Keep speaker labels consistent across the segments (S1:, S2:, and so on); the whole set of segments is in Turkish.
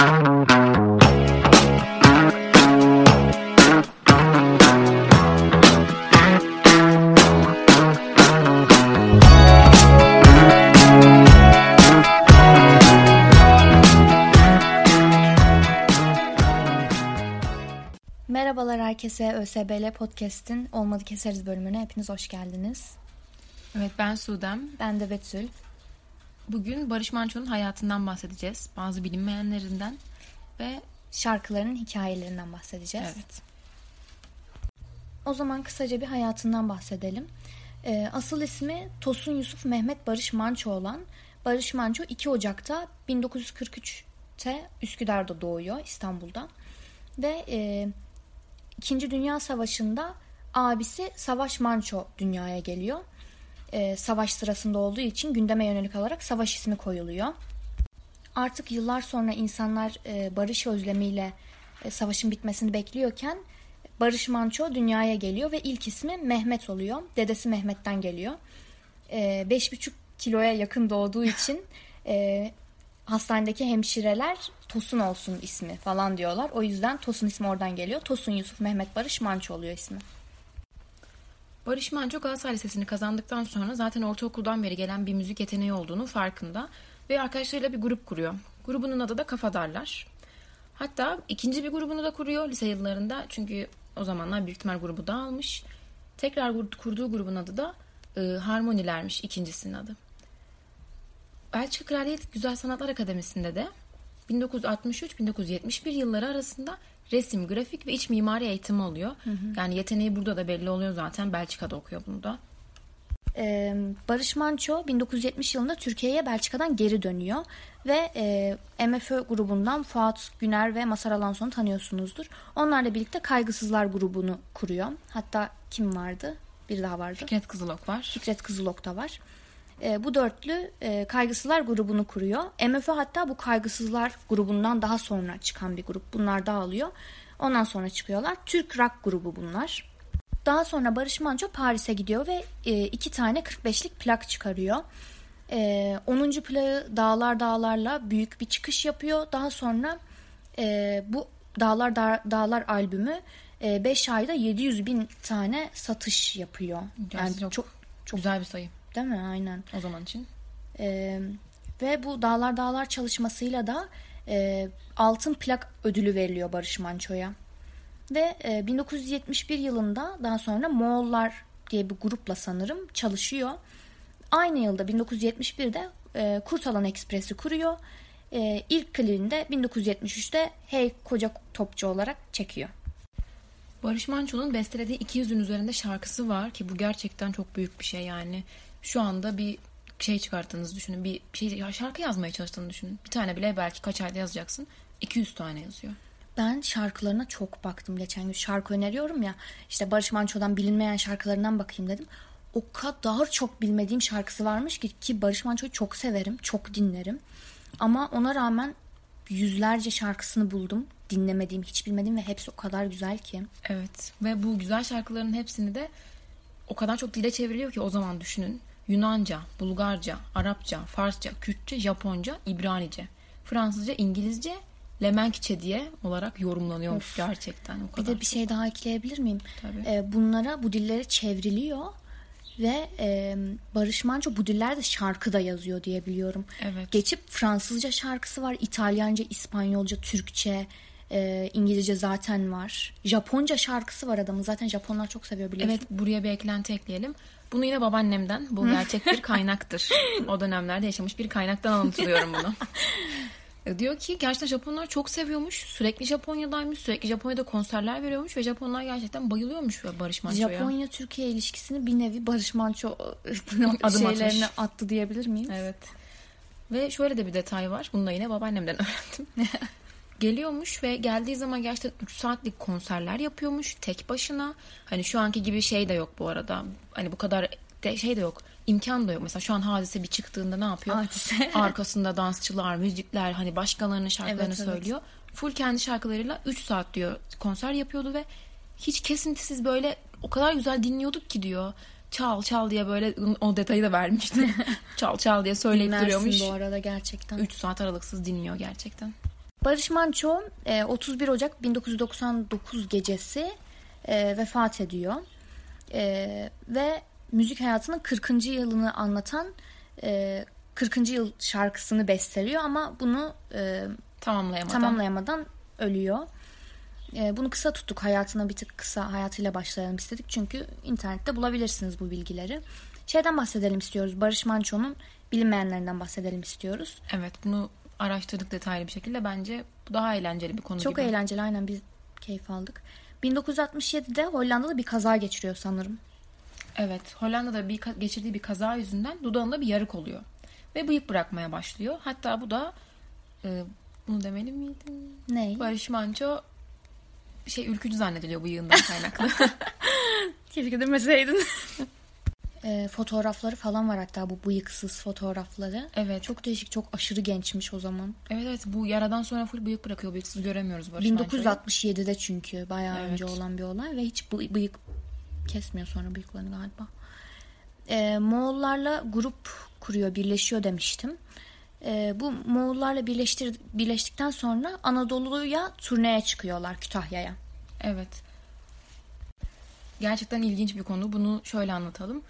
S1: Merhabalar herkese ÖSBL Podcast'in Olmadı Keseriz bölümüne hepiniz hoş geldiniz.
S2: Evet ben Sudem.
S1: Ben de Betül.
S2: Bugün Barış Manço'nun hayatından bahsedeceğiz. Bazı bilinmeyenlerinden ve
S1: şarkılarının hikayelerinden bahsedeceğiz.
S2: Evet.
S1: O zaman kısaca bir hayatından bahsedelim. Ee, asıl ismi Tosun Yusuf Mehmet Barış Manço olan Barış Manço 2 Ocak'ta 1943'te Üsküdar'da doğuyor İstanbul'da. Ve e, İkinci Dünya Savaşı'nda abisi Savaş Manço dünyaya geliyor. Ee, savaş sırasında olduğu için gündeme yönelik olarak savaş ismi koyuluyor. Artık yıllar sonra insanlar e, barış özlemiyle e, savaşın bitmesini bekliyorken Barış Manço dünyaya geliyor ve ilk ismi Mehmet oluyor. Dedesi Mehmet'ten geliyor. 5,5 e, kiloya yakın doğduğu için e, hastanedeki hemşireler Tosun olsun ismi falan diyorlar. O yüzden Tosun ismi oradan geliyor. Tosun Yusuf Mehmet Barış Manço oluyor ismi.
S2: Barış Manço Galatasaray Lisesi'ni kazandıktan sonra zaten ortaokuldan beri gelen bir müzik yeteneği olduğunu farkında ve arkadaşlarıyla bir grup kuruyor. Grubunun adı da Kafadarlar. Hatta ikinci bir grubunu da kuruyor lise yıllarında çünkü o zamanlar büyük ihtimal grubu dağılmış. Tekrar kurduğu grubun adı da e, Harmonilermiş ikincisinin adı. Belçika Kraliyet Güzel Sanatlar Akademisi'nde de 1963-1971 yılları arasında resim, grafik ve iç mimari eğitimi oluyor. Hı hı. Yani yeteneği burada da belli oluyor zaten. Belçika'da okuyor bunu da.
S1: Ee, Barış Manço 1970 yılında Türkiye'ye Belçika'dan geri dönüyor ve e, MFÖ grubundan Fuat Güner ve Masar Alanson'u tanıyorsunuzdur. Onlarla birlikte Kaygısızlar grubunu kuruyor. Hatta kim vardı? Bir daha vardı.
S2: Fikret Kızılok var.
S1: Fikret Kızılok da var. E, bu dörtlü e, Kaygısızlar grubunu kuruyor. MFÖ hatta bu Kaygısızlar grubundan daha sonra çıkan bir grup. Bunlar dağılıyor. Ondan sonra çıkıyorlar. Türk Rock grubu bunlar. Daha sonra Barış Manço Paris'e gidiyor ve e, iki tane 45'lik plak çıkarıyor. E, 10. plağı Dağlar Dağlar'la büyük bir çıkış yapıyor. Daha sonra e, bu Dağlar Dağ, Dağlar albümü 5 e, ayda 700 bin tane satış yapıyor.
S2: Yani çok, çok, çok güzel bir sayı.
S1: Değil mi? Aynen.
S2: O zaman için.
S1: Ee, ve bu Dağlar Dağlar çalışmasıyla da e, altın plak ödülü veriliyor Barış Manço'ya. Ve e, 1971 yılında daha sonra Moğollar diye bir grupla sanırım çalışıyor. Aynı yılda 1971'de e, Kurtalan Ekspres'i kuruyor. E, ilk klibini de 1973'te Hey Koca Topçu olarak çekiyor.
S2: Barış Manço'nun bestelediği 200'ün üzerinde şarkısı var ki bu gerçekten çok büyük bir şey yani şu anda bir şey çıkarttığınızı düşünün. Bir şey şarkı yazmaya çalıştığını düşünün. Bir tane bile belki kaç ayda yazacaksın. 200 tane yazıyor.
S1: Ben şarkılarına çok baktım geçen gün. Şarkı öneriyorum ya. İşte Barış Manço'dan bilinmeyen şarkılarından bakayım dedim. O kadar çok bilmediğim şarkısı varmış ki ki Barış Manço'yu çok severim, çok dinlerim. Ama ona rağmen yüzlerce şarkısını buldum. Dinlemediğim, hiç bilmediğim ve hepsi o kadar güzel ki.
S2: Evet ve bu güzel şarkıların hepsini de o kadar çok dile çevriliyor ki o zaman düşünün. Yunanca, Bulgarca, Arapça, Farsça, Kürtçe, Japonca, İbranice, Fransızca, İngilizce, Lemenkçe diye olarak yorumlanıyormuş of. gerçekten. O
S1: kadar bir de bir şey daha ekleyebilir miyim?
S2: Tabii.
S1: Ee, bunlara bu dillere çevriliyor ve e, Barış Manço bu dillerde şarkı da yazıyor diye biliyorum.
S2: Evet.
S1: Geçip Fransızca şarkısı var, İtalyanca, İspanyolca, Türkçe, e, İngilizce zaten var. Japonca şarkısı var adamın. Zaten Japonlar çok seviyor biliyorsun.
S2: Evet buraya bir eklenti ekleyelim. Bunu yine babaannemden. Bu gerçek bir kaynaktır. o dönemlerde yaşamış bir kaynaktan anlatıyorum bunu. E, diyor ki gerçekten Japonlar çok seviyormuş. Sürekli Japonya'daymış. Sürekli Japonya'da konserler veriyormuş ve Japonlar gerçekten bayılıyormuş Barış Manço'ya.
S1: Japonya-Türkiye ilişkisini bir nevi Barış Manço adım şeylerine atmış. attı diyebilir miyim?
S2: Evet. Ve şöyle de bir detay var. Bunu da yine babaannemden öğrendim. Geliyormuş ve geldiği zaman gerçekten 3 saatlik konserler yapıyormuş tek başına. Hani şu anki gibi şey de yok bu arada. Hani bu kadar de şey de yok. imkan da yok. Mesela şu an hadise bir çıktığında ne yapıyor?
S1: Hadise.
S2: Arkasında dansçılar, müzikler, hani başkalarının şarkılarını evet, söylüyor. Evet. Full kendi şarkılarıyla 3 saat diyor konser yapıyordu ve hiç kesintisiz böyle o kadar güzel dinliyorduk ki diyor. Çal çal diye böyle o detayı da vermişti. çal çal diye söyleyip
S1: Dinlersin
S2: duruyormuş.
S1: bu arada gerçekten.
S2: 3 saat aralıksız dinliyor gerçekten.
S1: Barış Manço 31 e, Ocak 1999 gecesi e, vefat ediyor. E, ve müzik hayatının 40. yılını anlatan 40. yıl şarkısını besteliyor ama bunu
S2: tamamlayamadan,
S1: tamamlayamadan ölüyor. Bunu kısa tuttuk. Hayatına bir tık kısa hayatıyla başlayalım istedik. Çünkü internette bulabilirsiniz bu bilgileri. Şeyden bahsedelim istiyoruz. Barış Manço'nun bilinmeyenlerinden bahsedelim istiyoruz.
S2: Evet bunu araştırdık detaylı bir şekilde. Bence bu daha eğlenceli bir konu
S1: Çok
S2: gibi.
S1: eğlenceli aynen biz keyif aldık. 1967'de Hollanda'da bir kaza geçiriyor sanırım.
S2: Evet Hollanda'da bir geçirdiği bir kaza yüzünden dudağında bir yarık oluyor. Ve bıyık bırakmaya başlıyor. Hatta bu da e, bunu demeli miydim?
S1: Ne?
S2: Barış Manço şey ülkücü zannediliyor bıyığından kaynaklı.
S1: Keşke demeseydin. e, fotoğrafları falan var hatta bu bıyıksız fotoğrafları.
S2: Evet.
S1: Çok değişik, çok aşırı gençmiş o zaman.
S2: Evet evet bu yaradan sonra full bıyık bırakıyor. Bıyıksız göremiyoruz
S1: Barış 1967'de çünkü bayağı evet. önce olan bir olay ve hiç bıyık kesmiyor sonra bıyıklarını galiba. E, Moğollarla grup kuruyor, birleşiyor demiştim. E, bu Moğollarla birleştir, birleştikten sonra Anadolu'ya turneye çıkıyorlar Kütahya'ya.
S2: Evet. Gerçekten ilginç bir konu. Bunu şöyle anlatalım.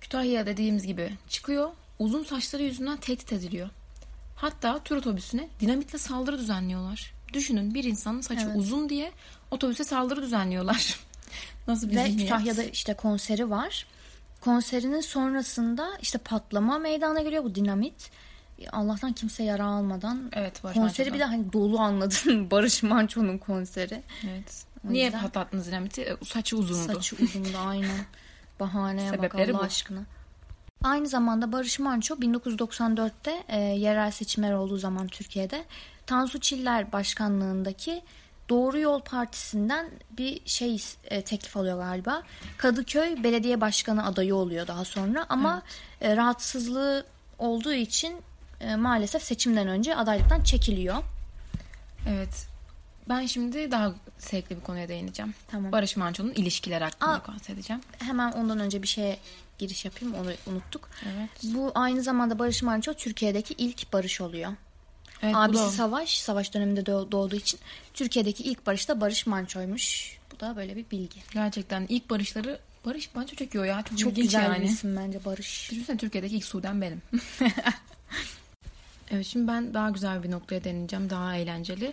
S2: Kütahya dediğimiz gibi çıkıyor. Uzun saçları yüzünden tehdit ediliyor. Hatta tur otobüsüne dinamitle saldırı düzenliyorlar. Düşünün bir insanın saçı evet. uzun diye otobüse saldırı düzenliyorlar.
S1: Nasıl bir Ve zihniyet? Kütahya'da işte konseri var. Konserinin sonrasında işte patlama meydana geliyor bu dinamit. Allah'tan kimse yara almadan.
S2: Evet,
S1: Barış konseri bir de hani dolu anladın Barış Manço'nun konseri.
S2: Evet. Niye patlattınız dinamiti? E, saçı uzundu.
S1: Saçı uzundu aynen. Bahaneye Sebepleri bak Allah bu. aşkına. Aynı zamanda Barış Manço 1994'te e, yerel seçimler olduğu zaman Türkiye'de Tansu Çiller başkanlığındaki Doğru Yol Partisi'nden bir şey e, teklif alıyor galiba. Kadıköy Belediye Başkanı adayı oluyor daha sonra ama evet. e, rahatsızlığı olduğu için e, maalesef seçimden önce adaylıktan çekiliyor.
S2: Evet. Ben şimdi daha zevkli bir konuya değineceğim. Tamam. Barış Manço'nun ilişkiler hakkında Aa, bahsedeceğim.
S1: Hemen ondan önce bir şeye giriş yapayım. Onu unuttuk.
S2: Evet.
S1: Bu aynı zamanda Barış Manço Türkiye'deki ilk barış oluyor. Evet, Abisi Savaş, Savaş döneminde doğduğu için Türkiye'deki ilk barış da Barış Manço'ymuş. Bu da böyle bir bilgi.
S2: Gerçekten ilk barışları Barış Manço çekiyor ya.
S1: Çok, Çok güzel yani. bir isim bence Barış.
S2: Düşünsene Türkiye'deki ilk Sudan benim. evet şimdi ben daha güzel bir noktaya deneyeceğim. Daha eğlenceli.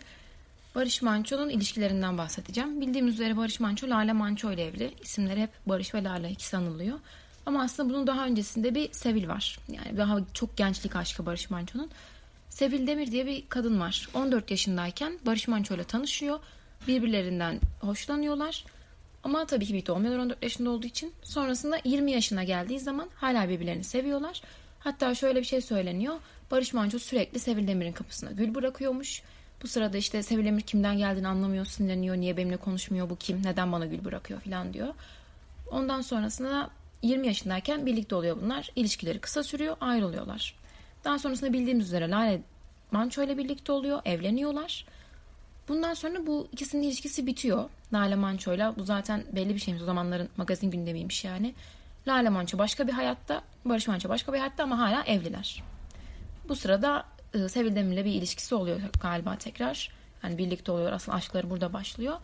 S2: Barış Manço'nun ilişkilerinden bahsedeceğim. Bildiğimiz üzere Barış Manço Lale Manço ile evli. İsimleri hep Barış ve Lale ikisi anılıyor. Ama aslında bunun daha öncesinde bir Sevil var. Yani daha çok gençlik aşkı Barış Manço'nun. Sevil Demir diye bir kadın var. 14 yaşındayken Barış Manço ile tanışıyor. Birbirlerinden hoşlanıyorlar. Ama tabii ki birlikte olmuyorlar 14 yaşında olduğu için. Sonrasında 20 yaşına geldiği zaman hala birbirlerini seviyorlar. Hatta şöyle bir şey söyleniyor. Barış Manço sürekli Sevil Demir'in kapısına gül bırakıyormuş. Bu sırada işte Sevil Emir kimden geldiğini anlamıyor, sinirleniyor, niye benimle konuşmuyor, bu kim, neden bana gül bırakıyor falan diyor. Ondan sonrasında 20 yaşındayken birlikte oluyor bunlar. İlişkileri kısa sürüyor, ayrılıyorlar. Daha sonrasında bildiğimiz üzere Lale Manço ile birlikte oluyor, evleniyorlar. Bundan sonra bu ikisinin ilişkisi bitiyor. Lale Manço ile bu zaten belli bir şeymiş o zamanların magazin gündemiymiş yani. Lale Manço başka bir hayatta, Barış Manço başka bir hayatta ama hala evliler. Bu sırada e, Sevil Demir'le bir ilişkisi oluyor galiba tekrar. Yani birlikte oluyor. Aslında aşkları burada başlıyor.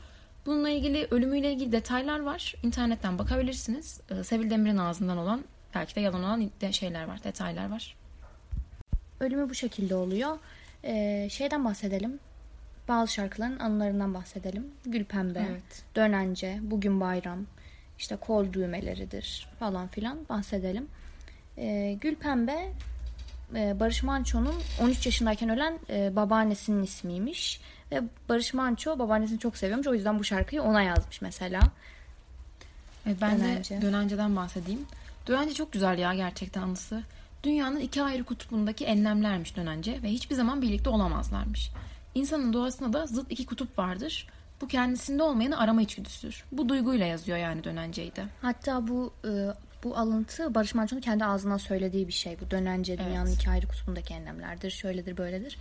S2: Bununla ilgili ölümüyle ilgili detaylar var. İnternetten bakabilirsiniz. E, Sevil Demir'in ağzından olan belki de yalan olan şeyler var, detaylar var.
S1: Ölümü bu şekilde oluyor. Ee, şeyden bahsedelim. Bazı şarkıların anılarından bahsedelim. Gül Pembe, evet. Dönence, Bugün Bayram, işte kol düğmeleridir falan filan bahsedelim. Ee, Gül Pembe e, Barış Manço'nun 13 yaşındayken ölen e, babaannesinin ismiymiş. Ve Barış Manço babaannesini çok seviyormuş. O yüzden bu şarkıyı ona yazmış mesela.
S2: Evet, ben Dönence. de Dönence'den bahsedeyim. Dönence çok güzel ya gerçekten anısı. Dünyanın iki ayrı kutbundaki enlemlermiş Dönence ve hiçbir zaman birlikte olamazlarmış. İnsanın doğasında da zıt iki kutup vardır. Bu kendisinde olmayanı arama içgüdüsüdür. Bu duyguyla yazıyor yani Dönence'yi de.
S1: Hatta bu e, bu alıntı Barış Manço'nun kendi ağzından söylediği bir şey. Bu dönence dünyanın evet. iki ayrı kutbundaki enlemlerdir. Şöyledir böyledir.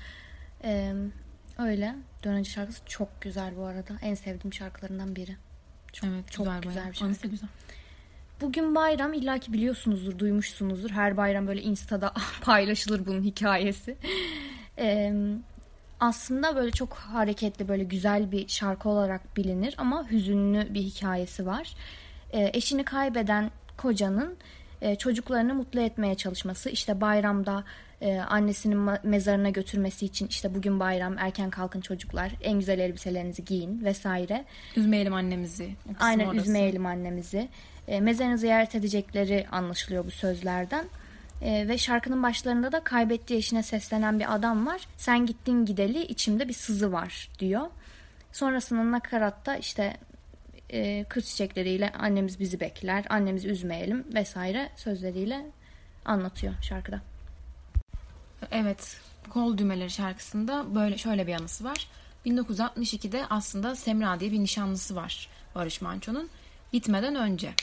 S1: Ee, öyle. Dönence şarkısı çok güzel bu arada. En sevdiğim şarkılarından biri. Çok, evet, çok güzel, güzel bir şarkı. Anısı güzel. Bugün bayram illaki biliyorsunuzdur, duymuşsunuzdur. Her bayram böyle Insta'da paylaşılır bunun hikayesi. Ee, aslında böyle çok hareketli böyle güzel bir şarkı olarak bilinir ama hüzünlü bir hikayesi var. E, eşini kaybeden kocanın e, çocuklarını mutlu etmeye çalışması işte bayramda e, annesinin mezarına götürmesi için işte bugün bayram erken kalkın çocuklar en güzel elbiselerinizi giyin vesaire.
S2: Üzmeyelim annemizi.
S1: Aynen orası. üzmeyelim annemizi. E, mezarını ziyaret edecekleri anlaşılıyor bu sözlerden. E, ve şarkının başlarında da kaybettiği eşine seslenen bir adam var. Sen gittin gideli içimde bir sızı var diyor. Sonrasında nakaratta işte e, kır çiçekleriyle annemiz bizi bekler, annemizi üzmeyelim vesaire sözleriyle anlatıyor şarkıda.
S2: Evet, Kol Düğmeleri şarkısında böyle şöyle bir anısı var. 1962'de aslında Semra diye bir nişanlısı var Barış Manço'nun. Gitmeden önce.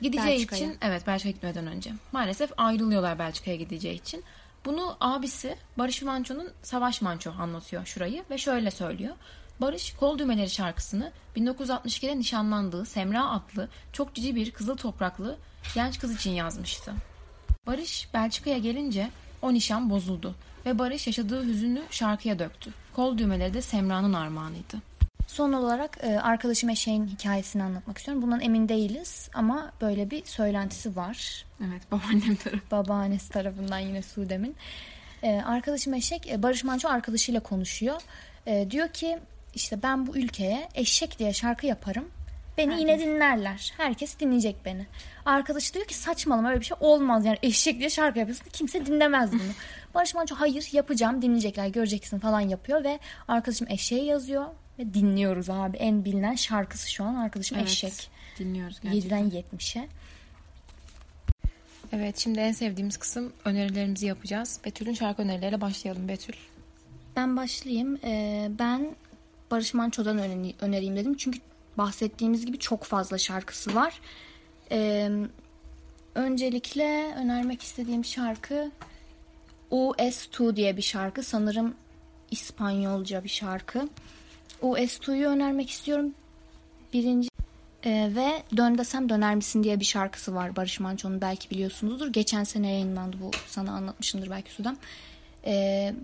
S2: Gideceği için evet Belçika'ya gitmeden önce. Maalesef ayrılıyorlar Belçika'ya gideceği için. Bunu abisi Barış Manço'nun Savaş Manço anlatıyor şurayı ve şöyle söylüyor. Barış Kol Düğmeleri şarkısını 1962'de nişanlandığı Semra adlı çok cici bir kızıl topraklı genç kız için yazmıştı. Barış Belçika'ya gelince o nişan bozuldu ve Barış yaşadığı hüzünü şarkıya döktü. Kol düğmeleri de Semra'nın armağanıydı.
S1: Son olarak e, arkadaşım Eşeğin hikayesini anlatmak istiyorum. Bundan emin değiliz ama böyle bir söylentisi var.
S2: Evet babaannem tarafı.
S1: Babaannesi tarafından yine Sudem'in. E, arkadaşım Eşek e, Barış Manço arkadaşıyla konuşuyor. E, diyor ki işte ben bu ülkeye eşek diye şarkı yaparım. Beni Herkes. yine dinlerler. Herkes dinleyecek beni. Arkadaşı diyor ki saçmalama öyle bir şey olmaz. Yani eşek diye şarkı yapıyorsun kimse dinlemez bunu. Barış Manço hayır yapacağım dinleyecekler göreceksin falan yapıyor ve arkadaşım eşeğe yazıyor ve dinliyoruz abi. En bilinen şarkısı şu an arkadaşım evet, eşek.
S2: Dinliyoruz gerçekten.
S1: 7'den 70'e.
S2: Evet şimdi en sevdiğimiz kısım önerilerimizi yapacağız. Betül'ün şarkı önerileriyle başlayalım Betül.
S1: Ben başlayayım. Ee, ben Barış Manço'dan önereyim dedim. Çünkü bahsettiğimiz gibi çok fazla şarkısı var. Ee, öncelikle önermek istediğim şarkı US2 diye bir şarkı. Sanırım İspanyolca bir şarkı. US2'yu önermek istiyorum. Birinci ee, ve Dön desem döner misin diye bir şarkısı var Barış Manço'nun belki biliyorsunuzdur. Geçen sene yayınlandı bu sana anlatmışımdır belki Sudam. Ee,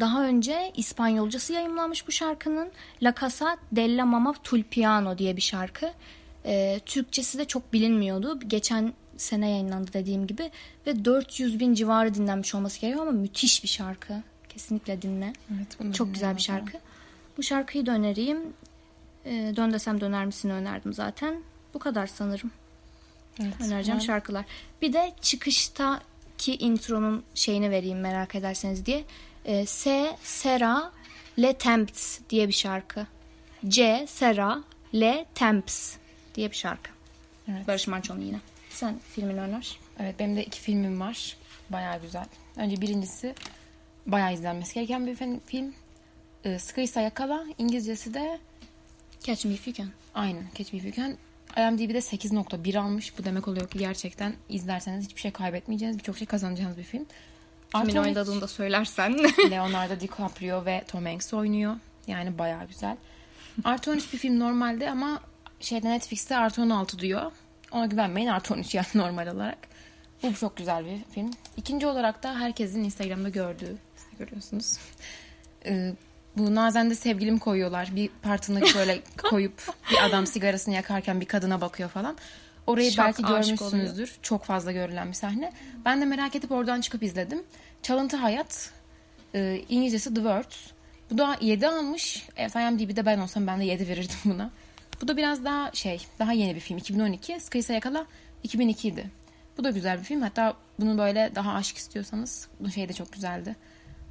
S1: daha önce İspanyolcası yayınlanmış bu şarkının La Casa della Mama Tulpiano diye bir şarkı. E, Türkçesi de çok bilinmiyordu. Geçen sene yayınlandı dediğim gibi ve 400 bin civarı dinlenmiş olması gerekiyor ama müthiş bir şarkı. Kesinlikle dinle. Evet, çok güzel bir şarkı. Bu şarkıyı da önereyim. E, Dön desem döner misin önerdim zaten. Bu kadar sanırım. Evet, Önereceğim evet. şarkılar. Bir de çıkıştaki intronun şeyini vereyim merak ederseniz diye. E, S. Sera Le Temps diye bir şarkı. C. Sera Le Temps diye bir şarkı. Evet. Barış Manço'nun yine. Sen filmini öner.
S2: Evet benim de iki filmim var. Baya güzel. Önce birincisi bayağı izlenmesi gereken bir film. E, Sıkıysa Yakala. İngilizcesi de
S1: Catch Me If You Can.
S2: Aynen Catch Me If You Can. IMDb'de 8.1 almış. Bu demek oluyor ki gerçekten izlerseniz hiçbir şey kaybetmeyeceğiniz, birçok şey kazanacağınız bir film.
S1: Kimin oynadığını da söylersen.
S2: Leonardo DiCaprio ve Tom Hanks oynuyor. Yani baya güzel. Artı 13 bir film normalde ama şeyde Netflix'te artı 16 diyor. Ona güvenmeyin artı 13 yani normal olarak. Bu çok güzel bir film. İkinci olarak da herkesin Instagram'da gördüğü, işte görüyorsunuz. Ee, bu Nazen'de sevgilim koyuyorlar. Bir partını böyle koyup bir adam sigarasını yakarken bir kadına bakıyor falan. Orayı Şak, belki görmüşsünüzdür. Oluyor. Çok fazla görülen bir sahne. Ben de merak edip oradan çıkıp izledim. Çalıntı Hayat. E, İngilizcesi The Words. Bu da 7 almış. Evet IMDb'de ben olsam ben de 7 verirdim buna. Bu da biraz daha şey, daha yeni bir film. 2012. Sıkıysa Yakala 2002 idi. Bu da güzel bir film. Hatta bunu böyle daha aşk istiyorsanız bu şey de çok güzeldi.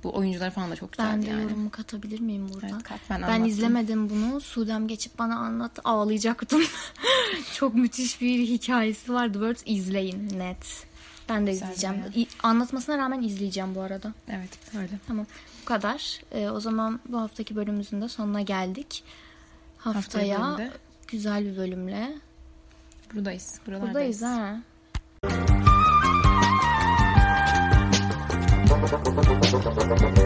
S2: Bu oyuncular falan da çok güzeldi
S1: ben de
S2: yani.
S1: yorumu katabilir miyim burada? Evet, kat, ben, ben izlemedim bunu. Sudem geçip bana anlat ağlayacaktım. çok müthiş bir hikayesi var. The Words izleyin net. Ben de Güzel izleyeceğim. Ya. Anlatmasına rağmen izleyeceğim bu arada.
S2: Evet öyle.
S1: Tamam bu kadar. Ee, o zaman bu haftaki bölümümüzün de sonuna geldik. Haftaya Haftaya güzel bir bölümle.
S2: Buradayız.
S1: Buradayız ha. Thank you.